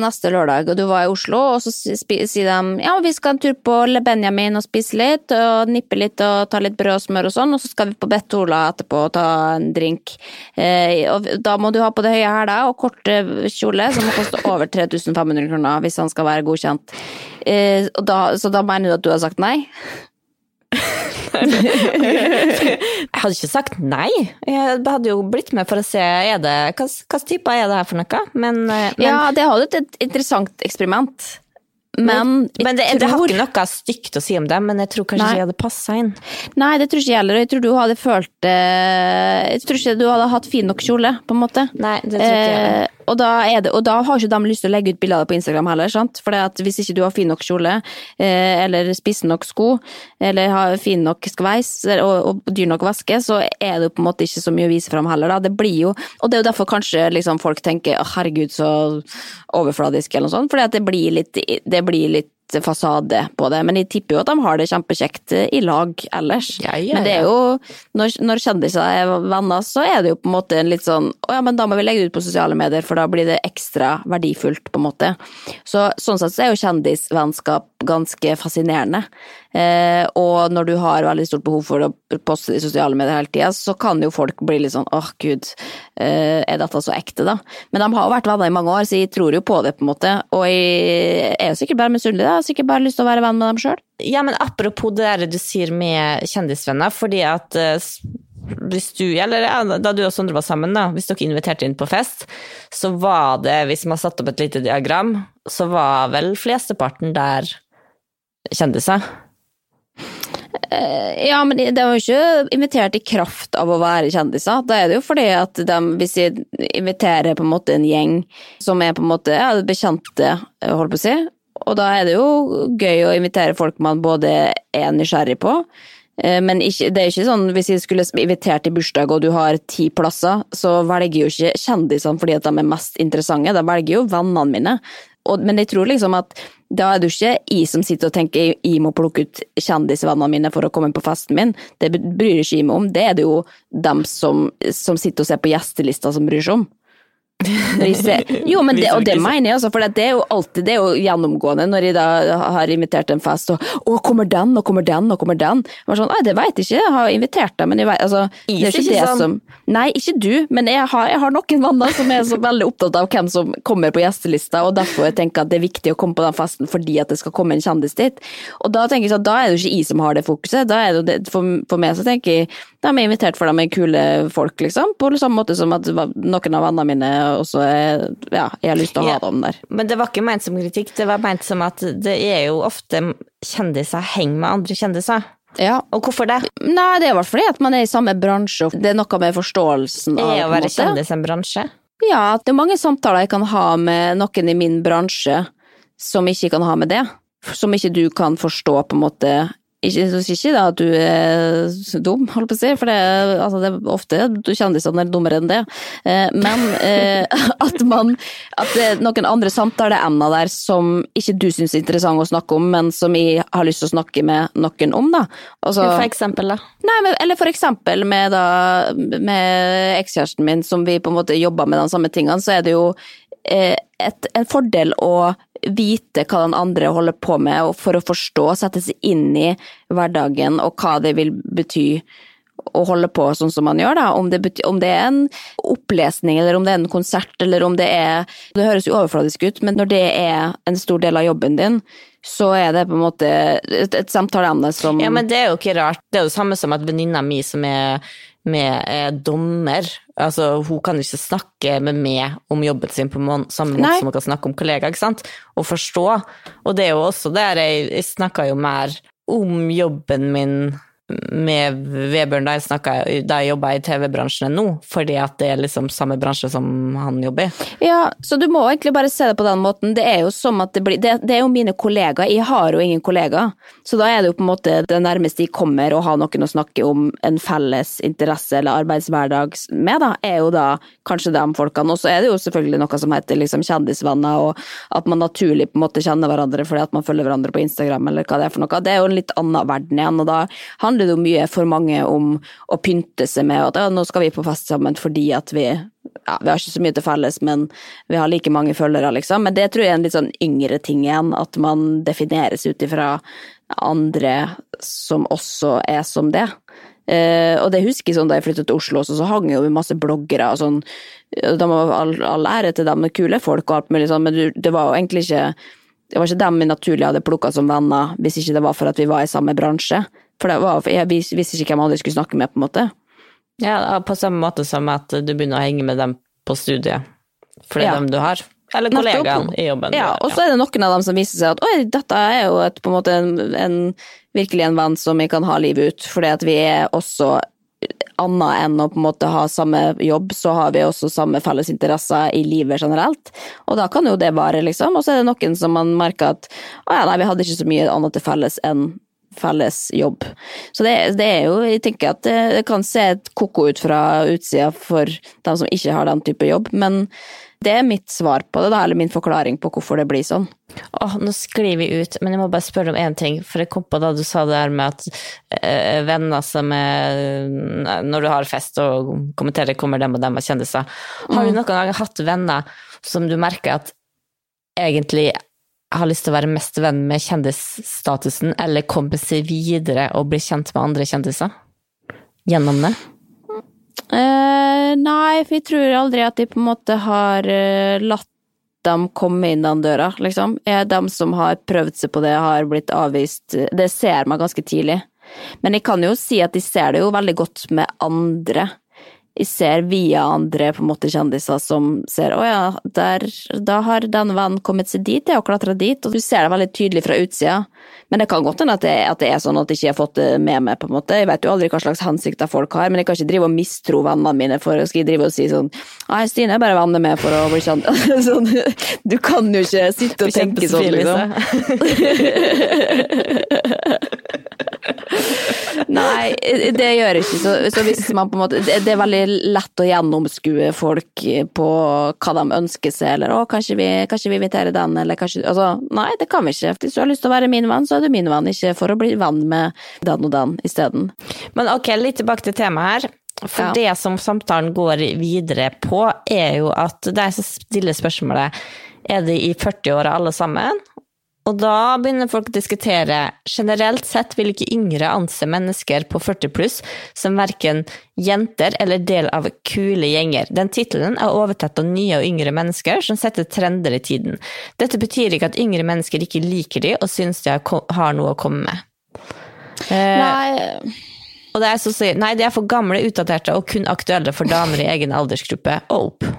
neste lørdag, og du var i Oslo, og så si- sier de ja, vi skal en tur på Le Benjamin og spise litt, og nippe litt og ta litt brød og smør og sånn, og så skal vi på Bettola etterpå og ta en drink. Eh, og da må du ha på det høye hæler og kort eh, kjole, som må koste over 3500 kroner hvis han skal være godkjent. Eh, da, så da mener du at du har sagt nei? Jeg hadde ikke sagt nei. Jeg hadde jo blitt med for å se er det, hva slags er det her for noe. Men, eh, men, Ja, det hadde et interessant eksperiment. Men, men det, tror, det har ikke noe stygt å si om det, men jeg tror kanskje Nei. ikke jeg hadde passa inn. Nei, det tror ikke jeg heller. og Jeg tror du hadde følt eh, Jeg tror ikke du hadde hatt fin nok kjole, på en måte. Nei, det tror ikke jeg. Eh, og, da det, og da har ikke de lyst til å legge ut bilder på Instagram heller, sant? For hvis ikke du har fin nok kjole, eh, eller spisse nok sko, eller har fin nok skveis og, og dyr nok væske, så er det jo på en måte ikke så mye å vise fram heller, da. Det blir jo Og det er jo derfor kanskje liksom folk tenker herregud, så overfladisk, eller noe sånt, at det blir litt, det blir litt fasade på det, men jeg tipper jo at de har det kjempekjekt i lag ellers. Ja, ja, Men det er jo, når, når kjendiser er venner, så er det jo på en måte en litt sånn å ja, men da må vi legge det ut på sosiale medier, for da blir det ekstra verdifullt, på en måte. Så sånn sett så er jo kjendisvennskap ganske fascinerende. Eh, og når du har veldig stort behov for å poste i sosiale medier hele tida, så kan jo folk bli litt sånn åh gud, eh, er dette så ekte, da? Men de har jo vært venner i mange år, så jeg tror jo på det, på en måte. Og jeg er jo sikkert bare misunnelig. Jeg har sikkert bare lyst til å være venn med dem sjøl. Ja, men apropos det der du sier med kjendisvenner, fordi at eh, hvis du, eller ja, da du og Sondre var sammen, da, hvis dere inviterte inn på fest, så var det, hvis man satte opp et lite diagram, så var vel flesteparten der kjendiser. Eh, Ja, men de er jo ikke invitert i kraft av å være kjendiser. Da er det jo fordi at de, hvis de inviterer på en måte en gjeng som er på en måte ja, bekjente, eh, holdt på å si, og da er det jo gøy å invitere folk man både er nysgjerrig på, eh, men ikke, det er ikke sånn hvis jeg skulle invitert til bursdag og du har ti plasser, så velger jo ikke kjendisene fordi at de er mest interessante, de velger jo vennene mine. Og, men jeg tror liksom at da er det jo ikke jeg som sitter og tenker jeg, må plukke ut kjendisvennene mine for å komme på festen min. Det bryr ikke jeg meg om. Det er det jo dem som, som sitter og ser på gjestelista som bryr seg om. Jo, men det, og det mener jeg, også, for det er jo alltid det er jo gjennomgående når jeg da har invitert en fest, og 'Å, kommer den, og kommer den, og kommer den?' Var sånn, «Nei, det veit jeg ikke, jeg har invitert dem, men jeg vet, altså, det er ikke det sånn. som Nei, ikke du, men jeg har, jeg har noen venner som er så veldig opptatt av hvem som kommer på gjestelista, og derfor jeg tenker at det er viktig å komme på den festen fordi at det skal komme en kjendis dit. Og da tenker jeg sånn, da er det jo ikke jeg som har det fokuset, da er det, for, for meg så tenker jeg de er invitert for de er kule folk, liksom, på samme måte som at noen av vennene mine også så ja, jeg har lyst til å ha Ja. dem der. Men det var ikke ment som kritikk, det var ment som at det er jo ofte kjendiser henger med andre kjendiser. Ja. Og hvorfor det? Nei, det er i hvert fall fordi at man er i samme bransje, og det er noe med forståelsen av på å være kjendis en bransje? Ja, det er mange samtaler jeg kan ha med noen i min bransje som ikke kan ha med det. Som ikke du kan forstå, på en måte. Ikke, så sier ikke da at du er dum, holdt på å si, for det, altså det er ofte du kjendisene er dummere enn det. Eh, Men eh, at man At det er noen andre samtaleemner der som ikke du syns er interessant å snakke om, men som jeg har lyst til å snakke med noen om, da. Altså, For eksempel, da. Nei, men, eller for eksempel med, da, med ekskjæresten min, som vi på en måte jobber med de samme tingene, så er det jo eh, et, en fordel å vite hva den andre holder på med, for å forstå, sette seg inn i hverdagen og hva det vil bety å holde på sånn som man gjør, da. Om det, bety- om det er en opplesning, eller om det er en konsert, eller om det er Det høres jo overfladisk ut, men når det er en stor del av jobben din, så er det på en måte et, et samtaleemne som Ja, men det er jo ikke rart. Det er jo samme som at venninna mi som er, med, eh, dommer, altså hun kan ikke snakke med meg om jobben sin på mån- samme måte som hun kan snakke om kollegaer, ikke sant? Og forstå. Og det er jo også der jeg, jeg snakka jo mer om jobben min med Vebjørn da jeg, snakket, da jeg jobba i TV-bransjen nå, fordi at det er liksom samme bransje som han jobber i. Ja, så du må egentlig bare se det på den måten. Det er jo som at det blir Det, det er jo mine kollegaer, jeg har jo ingen kollegaer. Så da er det jo på en måte det nærmeste jeg kommer å ha noen å snakke om en felles interesse eller arbeidshverdag med, da, er jo da kanskje de folkene. Og så er det jo selvfølgelig noe som heter liksom kjendisvenner, og at man naturlig på en måte kjenner hverandre fordi at man følger hverandre på Instagram eller hva det er for noe. Det er jo en litt annen verden igjen, og da handler det jo mye for mange om å pynte seg med at ja, nå skal vi på fest sammen fordi at vi ja, vi har ikke så mye til felles, men vi har like mange følgere, liksom. Men det tror jeg er en litt sånn yngre ting igjen, at man defineres ut ifra andre som også er som det. Uh, og det husker jeg sånn da jeg flyttet til Oslo, også, så hang jo masse bloggere og sånn. De var all, all ære til dem, kule folk og alt mulig sånn, men det var jo egentlig ikke det var ikke dem vi naturlig hadde plukka som venner, hvis ikke det var for at vi var i samme bransje. For det var, jeg visste ikke hvem andre jeg skulle snakke med, på en måte. Ja, på samme måte som at du begynner å henge med dem på studiet, for det er Ja. dem du har. Eller kollegaen i jobben. Ja, og så er det noen av dem som viser seg at oi, dette er jo et, på en måte en, en, virkelig en venn som vi kan ha livet ut, fordi at vi er også annet enn å på en måte ha samme jobb, så har vi også samme felles interesser i livet generelt. Og da kan jo det vare, liksom. Og så er det noen som man merker at å ja, nei, vi hadde ikke så mye annet til felles enn felles jobb. Så det, det er jo, jeg tenker at det, kan se et koko ut fra utsida for dem som ikke har den type jobb, men Det er mitt svar på det, da, eller min forklaring på hvorfor det blir sånn. Åh, nå sklir vi ut, men jeg må bare spørre om én ting. For jeg kom på da du sa det der med at øh, venner som er Når du har fest og kommenterer kommer dem og dem av kjendiser. Har du noen gang hatt venner som du merker at egentlig har lyst til å være mest venn med kjendisstatusen, eller komme seg videre og bli kjent med andre kjendiser? Gjennom det? Uh, nei, for jeg tror aldri at de på en måte har uh, latt dem komme inn den døra, liksom. Dem som har prøvd seg på det, har blitt avvist. Det ser man ganske tidlig. Men jeg kan jo si at de ser det jo veldig godt med andre. Jeg ser via andre på en måte kjendiser som ser å ja, der, da har den vennen kommet seg dit, jeg har klatra dit. Og du ser det veldig tydelig fra utsida. Men det kan godt hende at, det- at det er sånn at jeg ikke har fått det med meg, på en måte. Jeg vet jo aldri hva slags hensikter folk har, men jeg kan ikke drive og mistro vennene mine for skal jeg drive og si sånn Nei, Stine er bare venner med for å bli kjent. sånn, du kan jo ikke sitte og tenke sånn, liksom. Nei, det gjør jeg ikke så, så hvis man på en måte det, det er veldig lett å gjennomskue folk på hva de ønsker seg, eller å, kanskje vi, kanskje vi inviterer den, eller kanskje Altså, nei, det kan vi ikke. Hvis du har lyst til å være min venn, så er du min venn, ikke for å bli venn med den og den isteden. Men ok, litt tilbake til temaet her. For Ja. det som samtalen går videre på, er jo at de som stiller spørsmålet er de i 40-åra alle sammen? Og da begynner folk å diskutere generelt sett vil ikke yngre anse mennesker på 40 pluss som verken jenter eller del av kule gjenger. Den tittelen er overtatt av nye og yngre mennesker som setter trender i tiden. Dette betyr ikke at yngre mennesker ikke liker de og syns de har noe å komme med. Eh, Nei, og det er så å si, nei, de er for gamle, utdaterte og kun aktuelle for damer i egen aldersgruppe. Og opp.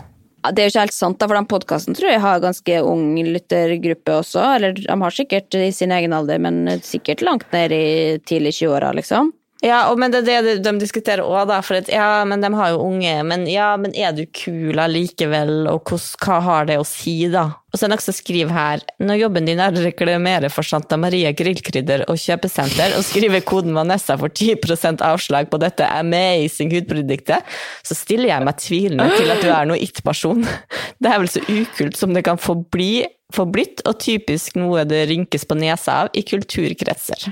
Det er jo ikke helt sant, da, for den podkasten tror jeg har ganske ung lyttergruppe også. Eller de har sikkert i sin egen alder, men sikkert langt ned i tidlig 20-åra, liksom. Ja, og, men det er det de diskuterer òg, da. For at, ja, men de har jo unge. Men ja, men er du kul allikevel, og hos, hva har det å si, da? Og så er det noen som skriver her når jobben din er å reklamere for Santa Maria grillkrydder og kjøpesenter, og skriver koden Vanessa for 10% avslag på dette amazing hudproduktet, så stiller jeg meg tvilende til at du er noe it-person. Det er vel så ukult som det kan få bli forblitt, og typisk noe det rynkes på nesa av i kulturkretser.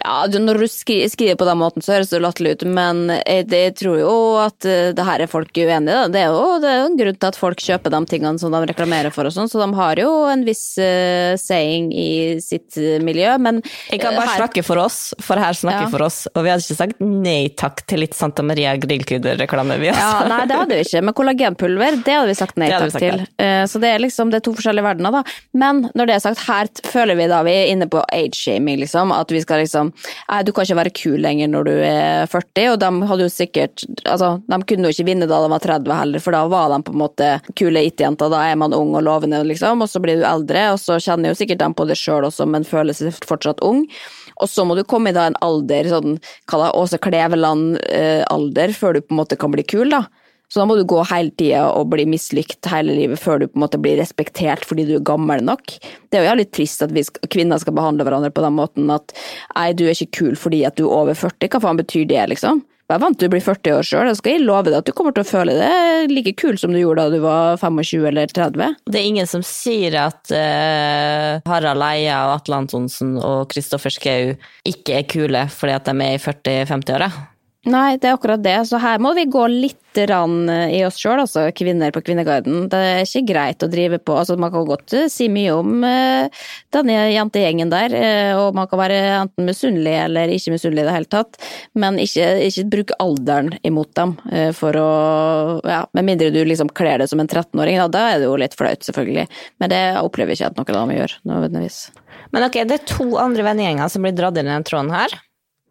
Ja, når du skriver på den måten, så høres det latterlig ut, men jeg, jeg tror jo at eh, det her er folk uenige i. Det det er jo en grunn til at folk kjøper de tingene som de reklamerer for og sånn, så de har jo en viss uh, saying i sitt eh, miljø, men Jeg kan eh, bare her- snakke for oss, for her snakker Ja. for oss. Og vi hadde ikke sagt nei takk til litt Santa Maria grillkrydderreklame, vi Ja, altså. nei, det hadde vi ikke. Men kollagenpulver, det hadde vi sagt nei takk sagt til. Eh, Så det er liksom det er to forskjellige verdener, da. Men når det er sagt, her føler vi da vi er inne på age-shaming, liksom. At vi skal liksom Nei, du kan ikke være kul lenger når du er 40, og de hadde jo sikkert Altså, de kunne jo ikke vinne da de var 30 heller, for da var de på en måte kule it-jenter. Da er man ung og lovende, liksom, og så blir du eldre, og så kjenner jo sikkert dem på det sjøl også, men føler seg fortsatt ung. Og så må du komme i da en alder, sånn hva da, Åse Kleveland-alder, før du på en måte kan bli kul, da. Så da må du gå hele tida og bli mislykt hele livet før du på en måte blir respektert fordi du er gammel nok. Det er jo jævlig trist at vi kvinner skal behandle hverandre på den måten at nei, du er ikke kul fordi at du er over 40. Hva faen betyr det, liksom? Vær vant til å bli 40 år sjøl, da skal jeg love deg at du kommer til å føle det like kul som du gjorde da du var 25 eller 30. Det er ingen som sier at uh, Harald Eia og Atle Antonsen og Kristoffer Schou ikke er kule fordi at de er i 40-50-åra. Nei, det er akkurat det. Så her må vi gå litt rann i oss sjøl, altså kvinner på Kvinneguiden. Det er ikke greit å drive på Altså, man kan godt eh, si mye om eh, denne jentegjengen der, eh, og man kan være enten misunnelig eller ikke misunnelig i det hele tatt, men ikke, ikke bruke alderen imot dem eh, for å Ja, med mindre du liksom kler det som en 13-åring, da, da er det jo litt flaut, selvfølgelig. Men det opplever jeg ikke at noen av dem gjør, nødvendigvis. Men ok, det er to andre vennegjenger som blir dratt inn i den tråden her.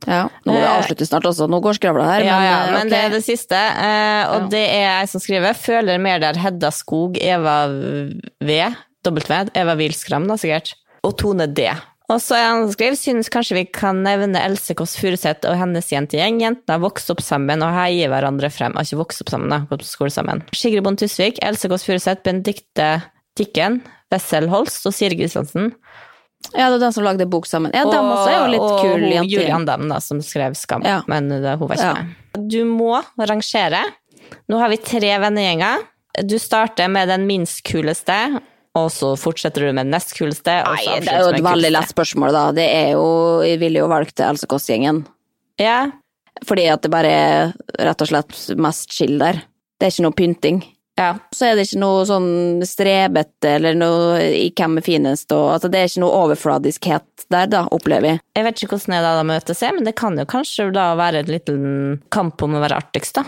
Ja. Nå må vi avslutte snart også, nå går skravla her. Ja, men, ja, eh, men okay. det er det siste. eh, og det er jeg som skriver. Føler mer der Hedda Skog, Eva V, W, Eva Wilskram da sikkert, og Tone D. Og så er han skriver, synes kanskje vi kan nevne Else Kåss Furuseth og hennes jentegjeng. Jentene har vokst opp sammen og heier hverandre frem. Har ikke vokst opp sammen, da, gått på skole sammen. Sigrid Bonde Tusvik, Else Kåss Furuseth, Benedicte Tikken, Wessel Holst og Siri Kristiansen. Ja, det er den som lagde bok sammen. Ja, dem også er jo litt og, kul og Julian Julie da, som skrev Skam, Ja. men det, hun var ikke Ja. med. Du må rangere. Nå har vi tre vennegjenger. du starter med den minst kuleste, og så fortsetter du med den nest kuleste. Og så Nei, det er jo et veldig lett spørsmål, da. Det er jo Jeg ville jo valgt Else Kåss-gjengen. Ja. Fordi at det bare er rett og slett mest chill der. Det er ikke noe pynting. Ja. Så er det ikke noe sånn strebete eller noe i hvem er finest og altså Det er ikke noe overfladiskhet der, da, opplever jeg. Jeg vet ikke hvordan det er da de møtes, men det kan jo kanskje da være en liten kamp om å være artigst, da.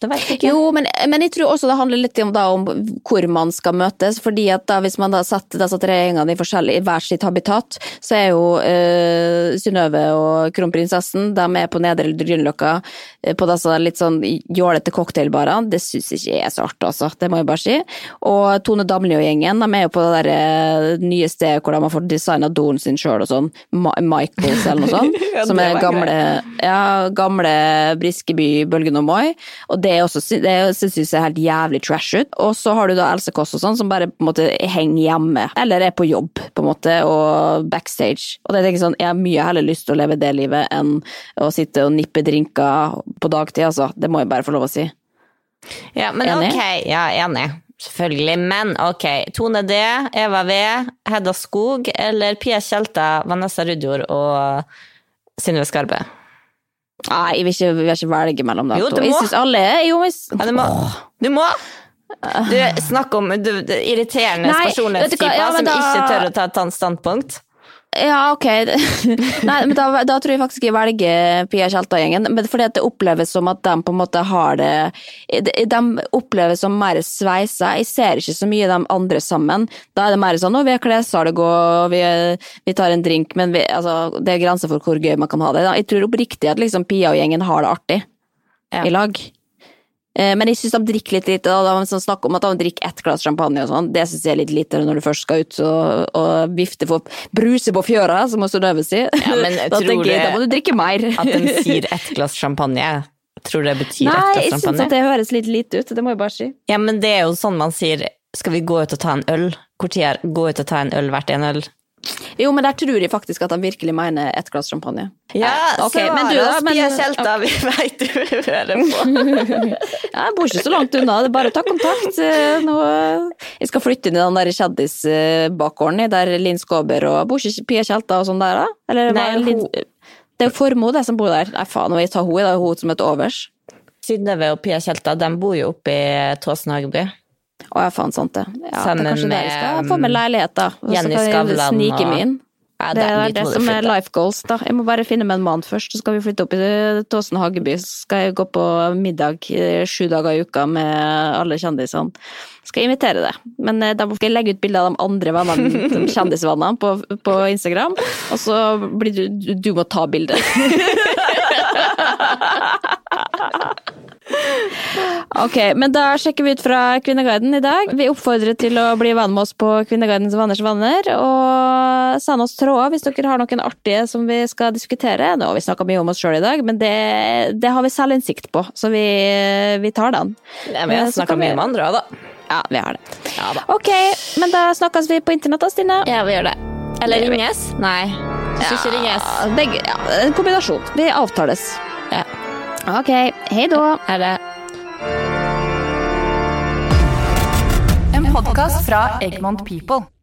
Det vet jeg ikke. Jo, men, men jeg tror også det handler litt om, da, om hvor man skal møtes. fordi at da, Hvis man da setter disse tre gjengene i, i hver sitt habitat, så er jo eh, Synnøve og kronprinsessen de er på Nedre Grünerløkka eh, på disse litt sånn jålete cocktailbarene. Det syns ikke jeg er så artig, altså. Det må jeg bare si. Og Tone Damli og gjengen de er jo på det der, eh, nye stedet hvor de har fått designa doren sin sjøl og sånn. Ma Michaels eller noe sånt. Ja, som er gamle, ja, gamle Briskeby, Bølgen og Moi. Og det, også, det syns jeg ser helt jævlig trash ut. Og så har du da Else Kåss og sånn, som bare på en måte henger hjemme. Eller er på jobb, på en måte, og backstage. Og det tenker jeg sånn, jeg har mye heller lyst til å leve det livet enn å sitte og nippe drinker på dagtid, altså. Det må jeg bare få lov å si. Ja, men Enig? ok, ja, enig. Selvfølgelig. Men ok, Tone D, Eva V, Hedda Skog eller Pia Tjelta, Vanessa Rudjord og Synnøve Skarbe? Nei, jeg vil ikke, jeg vil ikke velge mellom de Jo, to. Jeg syns alle er jo mis... Ja, du må! Du må! Du, snakk om du, du, irriterende personlighetstyper ja, som da- ikke tør å ta et standpunkt. Ja, ok. Nei, men da, da tror jeg faktisk jeg velger Pia Tjelta-gjengen. Fordi at det oppleves som at de på en måte har det De de oppleves som mer sveisa. Jeg ser ikke så mye de andre sammen. Da er det mer sånn 'Å, vi har klessalg, og vi, vi tar en drink', men vi, altså, det er grenser for hvor gøy man kan ha det. Jeg tror oppriktig at liksom Pia og gjengen har det artig Ja. i lag. Eh, Men jeg syns de drikker litt lite. Da, de sånn snakk om at de drikker ett glass champagne og sånn. Det syns jeg er litt lite når du først skal ut og, og vifte for bruse på fjøra, som også Synnøve sier. Ja, da tror tenker jeg da må du drikke mer. At de sier ett glass champagne. tror du det betyr Nei, ett jeg glass syns at det høres litt lite ut. Det må jeg bare si. Ja, men det er jo sånn man sier skal vi gå ut og ta en øl? Hvor tid er gå ut og ta en øl verdt en øl? Jo, men der tror jeg faktisk at de virkelig mener ett glass champagne. Ja, okay, så men du da, men- Pia Tjelta, vi veit du hører på. Ja, jeg bor ikke så langt unna, det er bare å ta kontakt. Eh, Nå, jeg skal flytte inn i den der kjendisbakgården der Linn Skåber og Bor ikke Pia Tjelta og sånn der, da? Eller, Nei, Linn- Det er jo Formoe det som bor der. Nei, faen, nå jeg tar henne, det er hun som heter Overs. Synnøve og Pia Tjelta de bor jo oppe i Tåsen Hageby. Å ja, faen sant det. Ja, det er kanskje der jeg skal få med leilighet, da. Og så kan jeg snike inn. Ja, Det er det som er life goals, da. Jeg må bare finne meg en mann først, så skal vi flytte opp i Tåsen Hageby. Så skal jeg gå på middag eh, sju dager i uka med alle kjendisene. Skal jeg invitere det. Men eh, da skal jeg legge ut bilder av de andre vennene, de kjendisvennene, på, på Instagram. Og så blir du Du, må ta bilde. Ok, men da sjekker vi ut fra Kvinneguiden i dag. Vi oppfordrer til å bli venn med oss på Kvinneguidens vanners vanner. og send oss tråder hvis dere har noen artige som vi skal diskutere. Nå har vi snakka mye om oss sjøl i dag, men det, det har vi selvinnsikt på, så vi, vi tar den. Nei, men jeg Så snakka mye med andre òg, da. Ja, vi har det. Ok, men da snakkes vi på internett da, Stine. Ja, vi gjør det. Eller ringes? Nei. Ja, ikke ringes. Begge, ja, en kombinasjon. Vi avtales. Ja. Ok, hei da. Er det En podkast fra Egmont People.